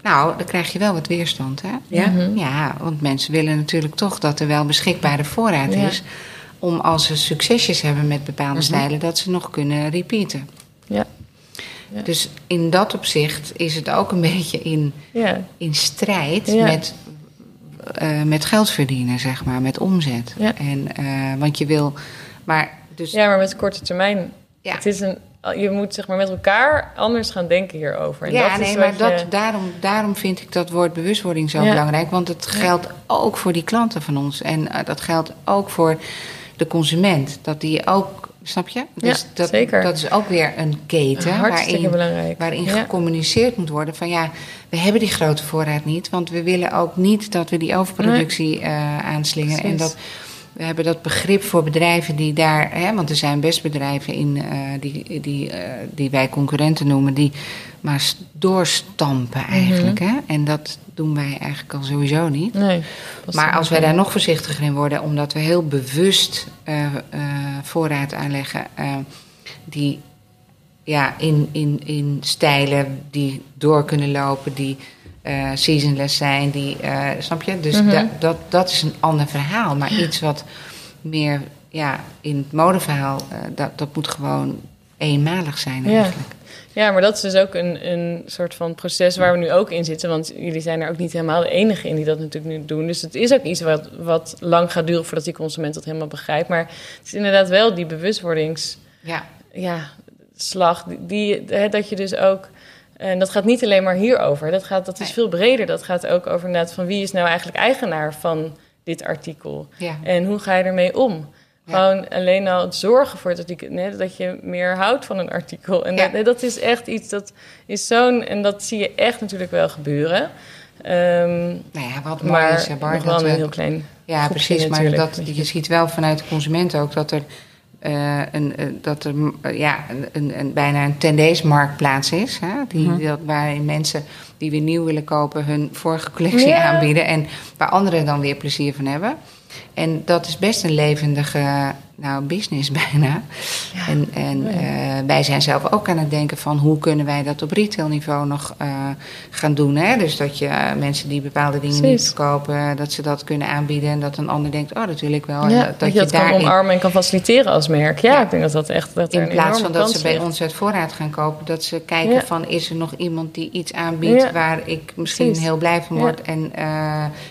nou, dan krijg je wel wat weerstand. Hè? Ja. Mhm. ja, want mensen willen natuurlijk toch dat er wel beschikbare voorraad Ja. is. Om als ze succesjes hebben met bepaalde stijlen, dat ze nog kunnen repeaten. Ja. Ja. Dus in dat opzicht is het ook een beetje in, Ja. in strijd Ja. met, uh, met geld verdienen, zeg maar, met omzet. Ja. En, uh, want je wil. Maar dus. ja, maar met korte termijn. Het is een, je moet zeg maar met elkaar anders gaan denken hierover. En ja, dat nee, is maar dat, daarom, daarom vind ik dat woord bewustwording zo belangrijk. Want het geldt ook voor die klanten van ons. En uh, dat geldt ook voor de consument. Dat die ook, snap je? Dus Ja, dat, zeker. dat is ook weer een keten Hartstikke waarin, belangrijk. waarin Ja. gecommuniceerd moet worden van ja, we hebben die grote voorraad niet. Want we willen ook niet dat we die overproductie uh, aanslingen. En dat we hebben dat begrip voor bedrijven die daar, hè, want er zijn best bedrijven in uh, die, die, uh, die wij concurrenten noemen, die maar doorstampen eigenlijk. Mhm. hè? En dat doen wij eigenlijk al sowieso niet. Nee. Maar als wij daar nog voorzichtiger in worden, omdat we heel bewust uh, voorraad aanleggen die ja, in, in, in stijlen die door kunnen lopen, die uh, seasonless zijn, die, uh, snap je? Dus Mhm. da, dat, dat is een ander verhaal. Maar iets wat meer ja, in het modeverhaal, uh, dat, dat moet gewoon eenmalig zijn eigenlijk. Ja, maar dat is dus ook een, een soort van proces waar we nu ook in zitten. Want jullie zijn er ook niet helemaal de enige in die dat natuurlijk nu doen. Dus het is ook iets wat, wat lang gaat duren voordat die consument dat helemaal begrijpt. Maar het is inderdaad wel die bewustwordings... Ja. Ja, slag. Die, hè, dat je dus ook... En dat gaat niet alleen maar hierover. Dat, gaat, dat is veel breder. Dat gaat ook over inderdaad van wie is nou eigenlijk eigenaar van dit artikel. Ja. En hoe ga je ermee om? Gewoon alleen al het zorgen voor. Nee, dat je meer houdt van een artikel. En dat, dat, is echt iets dat is zo'n. En dat zie je echt natuurlijk wel gebeuren. Um, nou ja, wat mooi is, nog wel een heel klein. Ja, precies. Maar dat, je ziet wel vanuit de consument ook dat er. Uh, een, uh, dat er uh, ja, een, een, bijna een tendeesmarktplaats is. Hè? Die, -huh. dat, waarin mensen die weer nieuw willen kopen hun vorige collectie aanbieden. En waar anderen dan weer plezier van hebben. En dat is best een levendige nou, business bijna. Ja. En, en uh, wij zijn zelf ook aan het denken van hoe kunnen wij dat op retailniveau nog uh, gaan doen. Hè? Dus dat je uh, mensen die bepaalde dingen Precies. niet verkopen, dat ze dat kunnen aanbieden. En dat een ander denkt, oh dat wil ik wel. Ja, en dat, dat, je dat kan omarmen en kan faciliteren als merk. Ja, ja. ik denk dat dat echt dat In plaats van dat ze bij ons uit voorraad gaan kopen, dat ze kijken van is er nog iemand die iets aanbiedt waar ik misschien Precies. heel blij van word. En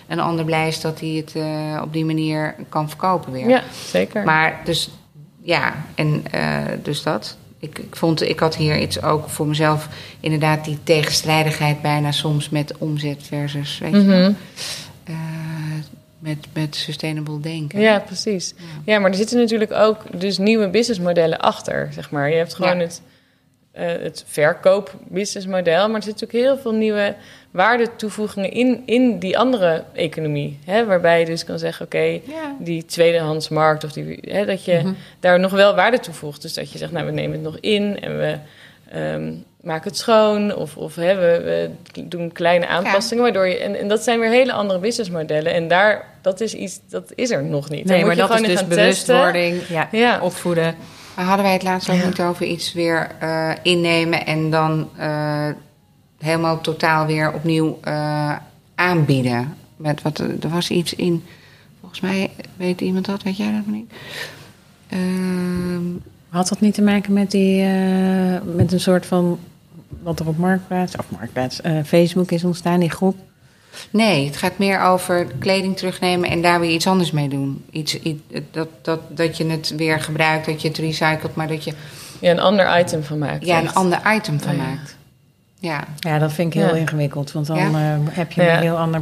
een ander blij is dat hij het op die manier kan verkopen weer. Ja, zeker. Maar dus ja, en uh, dus dat. Ik, ik, vond, ik had hier iets ook voor mezelf, inderdaad, die tegenstrijdigheid bijna soms met omzet versus, weet mm -hmm. je, uh, met, met sustainable denken. Ja, precies. Ja. ja. maar er zitten natuurlijk ook dus nieuwe businessmodellen achter, zeg maar. Je hebt gewoon ja. het, het verkoop-businessmodel, maar er zitten natuurlijk heel veel nieuwe waardetoevoegingen in, in die andere economie. Hè? Waarbij je dus kan zeggen, oké, okay, ja. die tweedehandsmarkt... Of die, hè, dat je mm -hmm. daar nog wel waarde toevoegt. Dus dat je zegt, nou, we nemen het nog in en we um, maken het schoon. Of, of hè, we, we doen kleine aanpassingen. Ja. Waardoor je, en, en dat zijn weer hele andere businessmodellen. En daar, dat is iets, dat is er nog niet. Nee, maar dat is dus bewustwording, ja, ja. opvoeden. Hadden wij het laatst ook niet over iets weer uh, innemen en dan... Uh, helemaal totaal weer opnieuw uh, aanbieden. Met wat, er was iets in, volgens mij weet iemand dat, weet jij dat niet? Uh, Had dat niet te maken met, die, met een soort van, wat er op Marktplaats, of Marktplaats, Facebook is ontstaan, die groep? Nee, het gaat meer over kleding terugnemen en daar weer iets anders mee doen. Iets, iets, dat, dat, dat je het weer gebruikt, dat je het recycelt, maar dat je... Ja, een ander item van maakt. Ja, een ander item van oh, ja. maakt. Ja. ja, dat vind ik heel ja. ingewikkeld. Want dan ja. uh, heb je een heel ander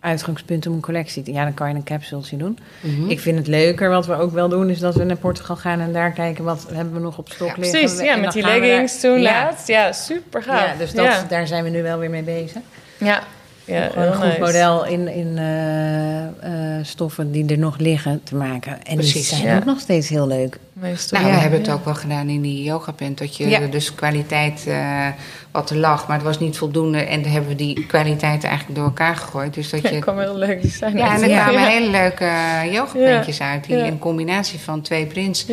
uitgangspunt om een collectie te... Ja, dan kan je een capsuletje doen. Mm -hmm. Ik vind het leuker, wat we ook wel doen... is dat we naar Portugal gaan en daar kijken... wat hebben we nog op stok ja, liggen. Precies, ja, met die leggings daar... toen laatst. Ja, super gaaf. Ja, dus dat, daar zijn we nu wel weer mee bezig. Ja, ja, gewoon een goed nice. model in, in uh, uh, stoffen die er nog liggen te maken. En Precies, die zijn ja. ook nog steeds heel leuk. Meestal, nou, we hebben het ook wel gedaan in die yogapent. Dat je dus kwaliteit uh, wat er lag, maar het was niet voldoende. En dan hebben we die kwaliteit eigenlijk door elkaar gegooid. Dus dat je... Kwam heel leuk zijn. Ja, en er kwamen hele leuke yogapentjes uit. Die een combinatie van twee prints.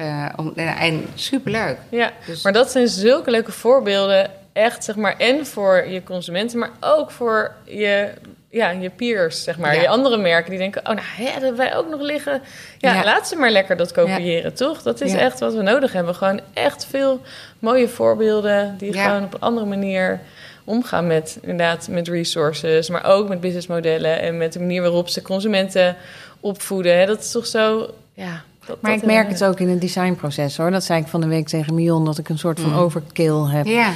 Uh, om, en superleuk. Ja, dus... maar dat zijn zulke leuke voorbeelden echt, zeg maar, en voor je consumenten, maar ook voor je, ja, je peers, zeg maar. Ja. Je andere merken die denken, oh, nou, hè, dat hebben wij ook nog liggen. Ja, ja. laat ze maar lekker dat kopiëren, ja. toch? Dat is echt wat we nodig hebben. Gewoon echt veel mooie voorbeelden die gewoon op een andere manier omgaan met, inderdaad, met resources, maar ook met businessmodellen en met de manier waarop ze consumenten opvoeden. Hè. Dat is toch zo, ja, dat, maar dat ik merk het ook in het designproces hoor. Dat zei ik van de week tegen Mion, dat ik een soort van mm. overkill heb. Ja,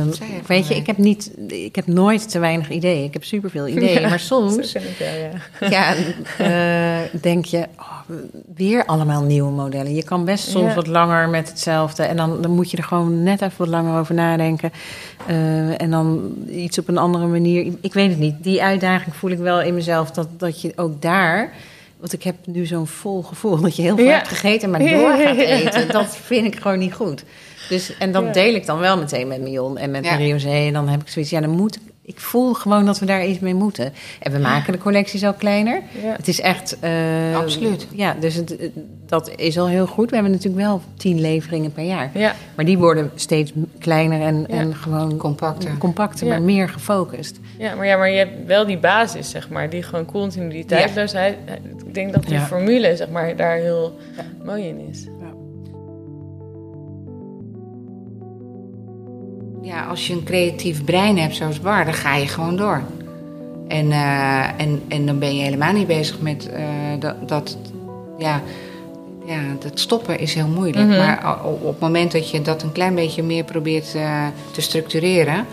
um, weet je, ik heb, niet, ik heb nooit te weinig ideeën. Ik heb superveel ideeën. Ja, maar soms ik, ja, ja uh, denk je, oh, weer allemaal nieuwe modellen. Je kan best soms ja. wat langer met hetzelfde. En dan, dan moet je er gewoon net even wat langer over nadenken. Uh, en dan iets op een andere manier. Ik weet het niet. Die uitdaging voel ik wel in mezelf. Dat, dat je ook daar want ik heb nu zo'n vol gevoel dat je heel veel ja. hebt gegeten, maar door gaat eten. Dat vind ik gewoon niet goed. Dus, en dat ja. deel ik dan wel meteen met Mion en met ja. José. En dan heb ik zoiets, ja, dan moet ik voel gewoon dat we daar iets mee moeten. En we maken de collecties ook kleiner. Ja. Het is echt... Uh, Absoluut. Ja, dus het, dat is al heel goed. We hebben natuurlijk wel tien leveringen per jaar. Ja. Maar die worden steeds kleiner en, ja. en gewoon... Compacter. Compacter, maar meer gefocust. Ja maar, ja, maar je hebt wel die basis, zeg maar. Die gewoon continu, die tijdloosheid. Ik denk dat die formule, zeg maar, daar heel mooi in is. Ja, als je een creatief brein hebt zoals Bar, dan ga je gewoon door. En, uh, en, en dan ben je helemaal niet bezig met uh, dat, dat, ja, ja, dat stoppen is heel moeilijk. Mm -hmm. Maar op het moment dat je dat een klein beetje meer probeert uh, te structureren,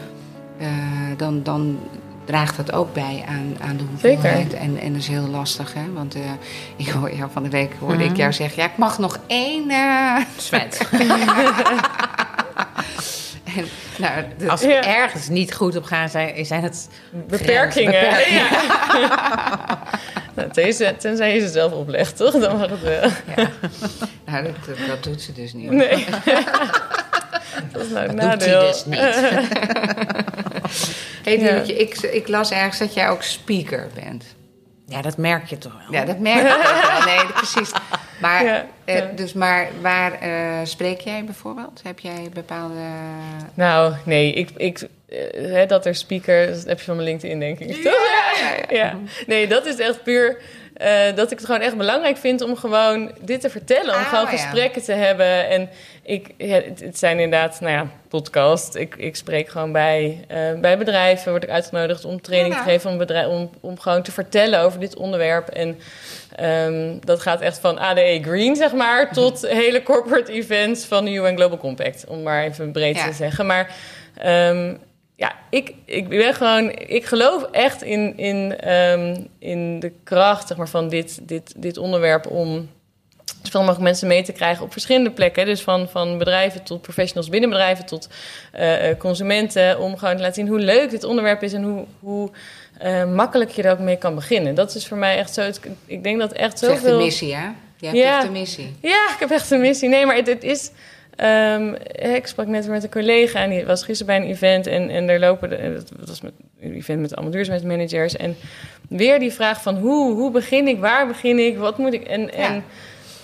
dan, dan draagt dat ook bij aan, aan de hoeveelheid. En, en dat is heel lastig, hè? Want ik hoor jou van de week hoorde mm -hmm. ik jou zeggen: ja, ik mag nog één zwet. En, nou, de, Als ja. ergens niet goed op gaan, zijn, zijn het beperkingen. beperkingen. Ja. nou, deze, tenzij je ze zelf oplegt, toch? Dan mag het wel. Ja. Nou, dat, dat, doet ze dus niet. Nee. dat is nou nadeel. dus niet. hey, ik, ik las ergens dat jij ook speaker bent. Ja, dat merk je toch wel? Ja, dat merk je toch wel. Nee, precies. Maar, ja, ja. Uh, dus maar waar uh, spreek jij bijvoorbeeld? Heb jij bepaalde... Nou, nee, ik... ik uh, dat er speaker... Dat heb je van mijn LinkedIn, denk ik. Ja. Nee, dat is echt puur... dat ik het gewoon echt belangrijk vind om gewoon dit te vertellen. Om ah, gewoon gesprekken te hebben. En ik, het, het, zijn inderdaad, nou ja, podcast. Ik, ik spreek gewoon bij, bij bedrijven. Word ik uitgenodigd om training te geven. Om, bedrijf, om, om gewoon te vertellen over dit onderwerp. En Um, dat gaat echt van ADE Green, zeg maar, tot hele corporate events van de UN Global Compact. Om maar even breed ja. te zeggen. Maar um, ja, ik, ik ben gewoon. Ik geloof echt in, in, um, in de kracht zeg maar, van dit, dit, dit onderwerp om zoveel mogelijk mensen mee te krijgen op verschillende plekken. Dus van, van bedrijven tot professionals binnen bedrijven tot uh, consumenten. Om gewoon te laten zien hoe leuk dit onderwerp is en hoe. hoe uh, makkelijk je er ook mee kan beginnen. Dat is voor mij echt zo. Ik denk dat echt zoveel. Echt een missie, hè? Je hebt ja. echt een missie. Ja, ik heb echt een missie. Nee, maar het, het is. Um, ik sprak net met een collega en die was gisteren bij een event en, en daar lopen, de, dat was met, een event met allemaal duurzaamheidsmanagers en weer die vraag van hoe, hoe begin ik, waar begin ik, wat moet ik? En, ja. en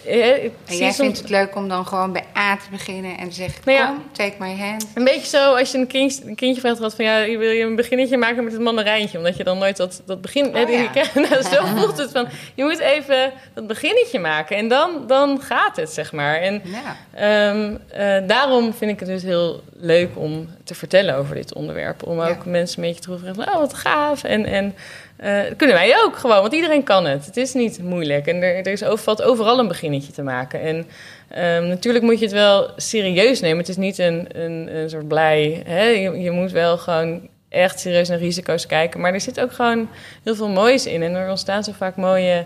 en jij vindt het leuk om dan gewoon bij A te beginnen en te zeggen: nou ja, Kom, take my hand. Een beetje zo als je een, kind, een kindje vraagt: had van ja, wil je een beginnetje maken met het mandarijntje? Omdat je dan nooit dat, dat begin. Oh, ja. nou, zo voelt het van: je moet even dat beginnetje maken en dan, dan gaat het, zeg maar. En ja. um, uh, daarom vind ik het dus heel leuk om te vertellen over dit onderwerp. Om ook mensen een beetje te roepen: oh, wat gaaf. En. en uh, kunnen wij ook gewoon, want iedereen kan het. Het is niet moeilijk en er, is valt overal een beginnetje te maken. En um, natuurlijk moet je het wel serieus nemen. Het is niet een, een, een soort blij. Hè? Je, je, moet wel gewoon echt serieus naar risico's kijken. Maar er zit ook gewoon heel veel moois in. En er ontstaan zo vaak mooie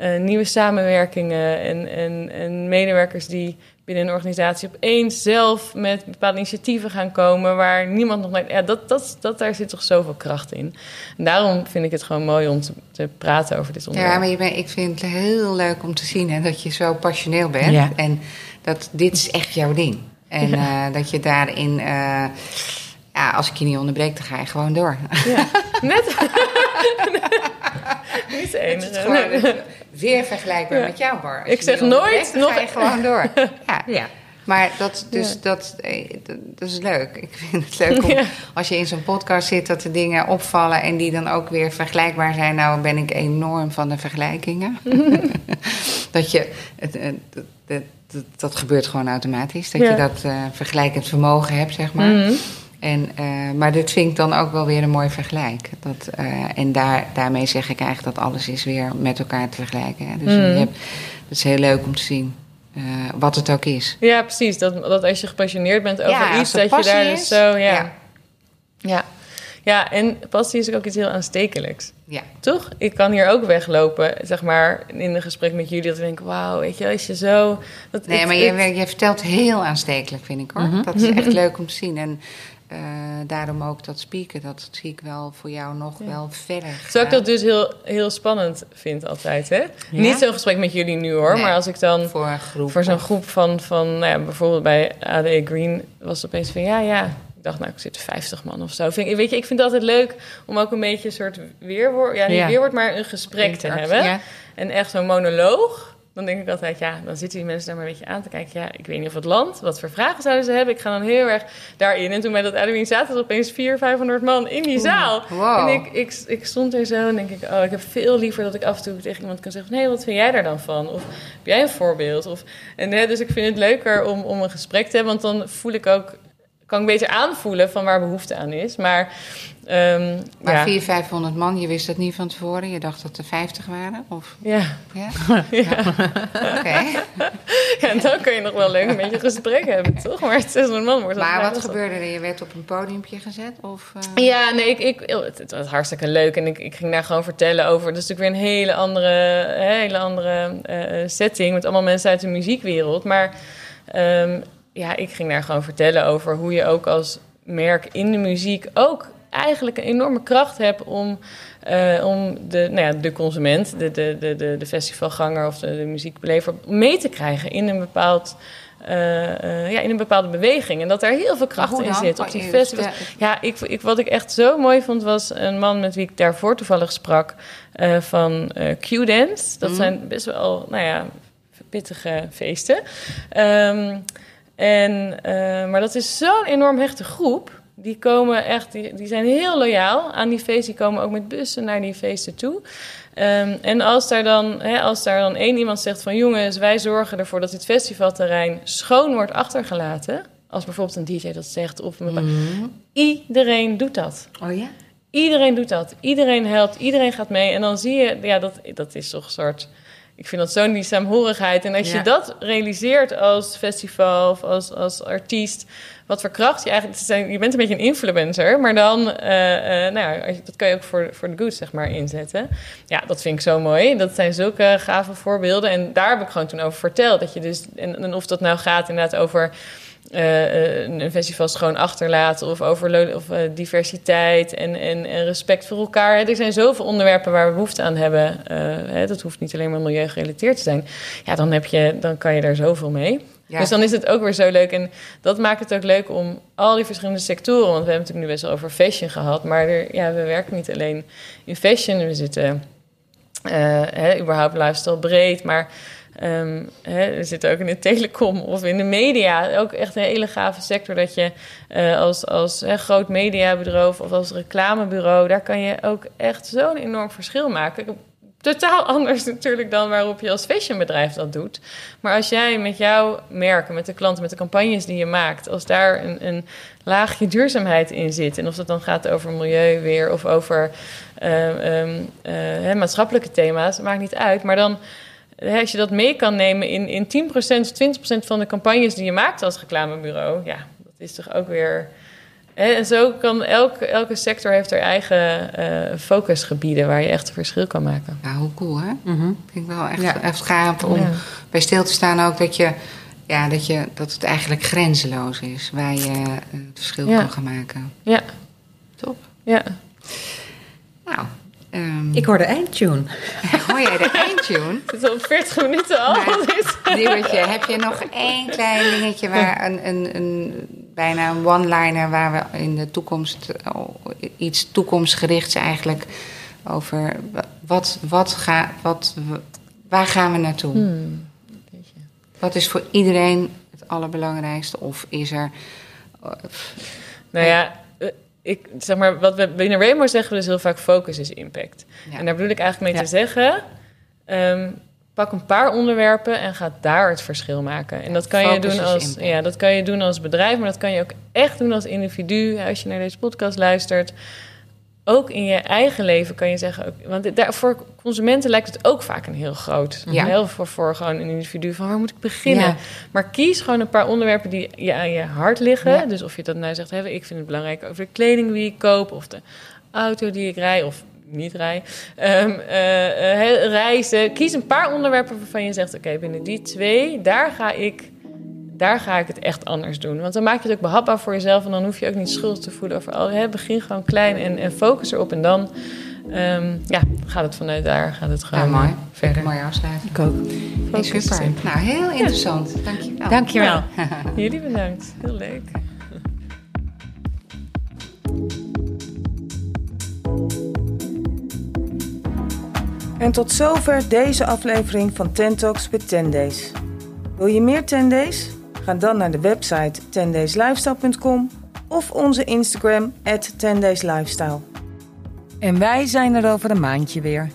uh, nieuwe samenwerkingen en, en, en medewerkers die binnen een organisatie opeens zelf met bepaalde initiatieven gaan komen waar niemand nog naar. Ja, dat, dat, dat, daar zit toch zoveel kracht in. En daarom vind ik het gewoon mooi om te, te praten over dit onderwerp. Ja, maar je ben, ik vind het heel leuk om te zien hè, dat je zo passioneel bent. Ja. En dat dit is echt jouw ding. En ja. uh, dat je daarin. Uh, ja, als ik je niet onderbreek, dan ga je gewoon door. Ja, net. niet de enige. Weer vergelijkbaar ja. met jouw bar. Als ik zeg nooit. Dan nog... ga je gewoon door. Ja. ja. Maar dat, dus, ja. dat, dat is leuk. Ik vind het leuk om, ja. als je in zo'n podcast zit, dat de dingen opvallen en die dan ook weer vergelijkbaar zijn. Nou, ben ik enorm van de vergelijkingen. dat je, het, het, het, dat gebeurt gewoon automatisch. Dat ja. je dat uh, vergelijkend vermogen hebt, zeg maar. Mm -hmm. En, uh, maar dit vind ik dan ook wel weer een mooi vergelijk. Dat, uh, en daar, daarmee zeg ik eigenlijk dat alles is weer met elkaar te vergelijken. Hè. Dus mm. je hebt, het is heel leuk om te zien uh, wat het ook is. Ja, precies. Dat, dat als je gepassioneerd bent over ja, iets, dat je daar dus zo... Ja. ja. ja. Ja, en passie is ook iets heel aanstekelijks. Ja. Toch? Ik kan hier ook weglopen, zeg maar, in een gesprek met jullie... dat ik denk, wauw, weet je, als je zo... Dat, nee, het, maar je, je vertelt heel aanstekelijk, vind ik, hoor. Mm -hmm. Dat is echt leuk om te zien. En uh, daarom ook dat spieken, dat zie ik wel voor jou nog ja. wel verder. Zou ik dat dus heel, heel spannend vind altijd, hè? Ja? Niet zo'n gesprek met jullie nu hoor, nee, maar als ik dan voor, een groep voor zo'n groep van, van nou ja, bijvoorbeeld bij ADE Green was het opeens van ja, ja. Ik dacht, nou, ik zit 50 man of zo. Vind, weet je, ik vind het altijd leuk om ook een beetje een soort weerwoord, ja, niet weerwoord, maar een gesprek te hebben. En echt zo'n monoloog dan denk ik altijd, ja, dan zitten die mensen daar maar een beetje aan te kijken. Ja, ik weet niet of het land, wat voor vragen zouden ze hebben? Ik ga dan heel erg daarin. En toen bij dat Halloween zaten er opeens 400, 500 man in die zaal. Wow. En ik, ik, ik stond er zo en denk ik, oh, ik heb veel liever dat ik af en toe tegen iemand kan zeggen: nee, wat vind jij daar dan van? Of heb jij een voorbeeld? Of, en, hè, dus ik vind het leuker om, om een gesprek te hebben, want dan voel ik ook kan ik beter aanvoelen van waar behoefte aan is. Maar Um, maar ja. 400, 500 man, je wist dat niet van tevoren? Je dacht dat er 50 waren? Of? Ja. Ja? ja. Oké. Ja, en dan kun je nog wel leuk een beetje gesprek hebben, toch? Maar 600 man wordt Maar wat gebeurde er? Je werd op een podiumpje gezet? Of, uh... Ja, nee, ik, ik, het, was hartstikke leuk. En ik, ik ging daar gewoon vertellen over... Dat is natuurlijk weer een hele andere, hele andere uh, setting... met allemaal mensen uit de muziekwwereld. Maar um, ja, ik ging daar gewoon vertellen over hoe je ook als merk in de muziek ook eigenlijk een enorme kracht hebt om, uh, om de, nou ja, de consument, de, de, de, de festivalganger of de, de muziekbelever mee te krijgen in een bepaald. Uh, uh, ja, in een bepaalde beweging. En dat daar heel veel kracht in zit op die festivals. Ja, ik, ik, wat ik echt zo mooi vond, was een man met wie ik daarvoor toevallig sprak van Q-Dance. Dat mm. zijn best wel, nou ja, pittige feesten. Um, en, maar dat is zo'n enorm hechte groep die komen echt, die, die zijn heel loyaal aan die feesten. Die komen ook met bussen naar die feesten toe. Um, en als daar, dan, hè, als daar dan één iemand zegt van jongens, wij zorgen ervoor dat dit festivalterrein schoon wordt achtergelaten. Als bijvoorbeeld een DJ dat zegt. Of mm Iedereen doet dat. Oh ja? Iedereen doet dat. Iedereen helpt. Iedereen gaat mee. En dan zie je, ja, dat, dat is toch een soort. Ik vind dat zo'n die saamhorigheid. En als je dat realiseert als festival of als, als artiest wat voor kracht je eigenlijk... Zijn, je bent een beetje een influencer, maar dan... Uh, uh, nou ja, dat kan je ook voor, voor de good, zeg maar, inzetten. Ja, dat vind ik zo mooi. Dat zijn zulke gave voorbeelden. En daar heb ik gewoon toen over verteld. Dat je dus, en, en of dat nou gaat inderdaad over... Uh, een festival schoon achterlaten of over of, uh, diversiteit en, en, en, respect voor elkaar. Er zijn zoveel onderwerpen waar we behoefte aan hebben. Uh, hè, dat hoeft niet alleen maar milieugerelateerd te zijn. Ja, dan, heb je, dan kan je daar zoveel mee. Dus dan is het ook weer zo leuk. En dat maakt het ook leuk om al die verschillende sectoren... want we hebben het natuurlijk nu best wel over fashion gehad... maar er, ja, we werken niet alleen in fashion. We zitten hè, überhaupt lifestyle breed... maar um, hè, we zitten ook in de telecom of in de media. Ook echt een hele gave sector dat je uh, als, als hè, groot mediabureau... of als reclamebureau... daar kan je ook echt zo'n enorm verschil maken totaal anders natuurlijk dan waarop je als fashionbedrijf dat doet. Maar als jij met jouw merken, met de klanten, met de campagnes die je maakt, als daar een, een laagje duurzaamheid in zit, en of dat dan gaat over milieu weer of over uh, um, uh, maatschappelijke thema's, maakt niet uit. Maar dan, als je dat mee kan nemen in, in 10% of 20% van de campagnes die je maakt als reclamebureau, ja, dat is toch ook weer en zo kan elke, elke sector heeft haar eigen uh, focusgebieden waar je echt een verschil kan maken. Ja, hoe cool hè? Mm Vind ik wel echt, echt gaaf om bij stil te staan ook dat je, ja, dat je dat het eigenlijk grenzeloos is waar je uh, het verschil kan gaan maken. Ja. Top. Ja. Nou, Um, ik hoor de eindtune. Hoor jij de eindtune? Het is al 40 minuten al. Nieuwtje, heb je nog één klein dingetje waar een, een, een bijna een one-liner waar we in de toekomst oh, iets toekomstgerichts eigenlijk over wat, wat ga, wat, waar gaan we naartoe? Hmm. Wat is voor iedereen het allerbelangrijkste? Of is er. Nou ja, ik, zeg maar, wat we binnen Rainbow zeggen we dus heel vaak focus is impact. En daar bedoel ik eigenlijk mee te zeggen... Um, pak een paar onderwerpen en ga daar het verschil maken. En dat kan, je doen als, ja, dat kan je doen als bedrijf, maar dat kan je ook echt doen als individu. Als je naar deze podcast luistert, ook in je eigen leven kan je zeggen... Want daar, voor consumenten lijkt het ook vaak een heel groot... Ja. Heel voor, voor gewoon een individu van waar moet ik beginnen? Maar kies gewoon een paar onderwerpen die je aan je hart liggen. Dus of je dat nou zegt, hè, ik vind het belangrijk over de kleding die ik koop... of de auto die ik rij, of niet rij. Um, uh, reizen. Kies een paar onderwerpen waarvan je zegt... oké, binnen die twee, daar ga ik daar ga ik het echt anders doen. Want dan maak je het ook behapbaar voor jezelf en dan hoef je ook niet schuldig te voelen over al. Hè, begin gewoon klein en, en focus erop en dan um, ja, gaat het vanuit daar gaat het gewoon ja, mooi. verder. Mooi afsluiten. Ik ook. Hey, super. Nou, heel interessant. Ja. Dank je wel. Dank je wel. Jullie bedankt. Heel leuk. En tot zover deze aflevering van Ten Talks with 10 Days. Wil je meer 10 Days? Ga dan naar de website 10dayslifestyle.com of onze Instagram at 10dayslifestyle. En wij zijn er over een maandje weer.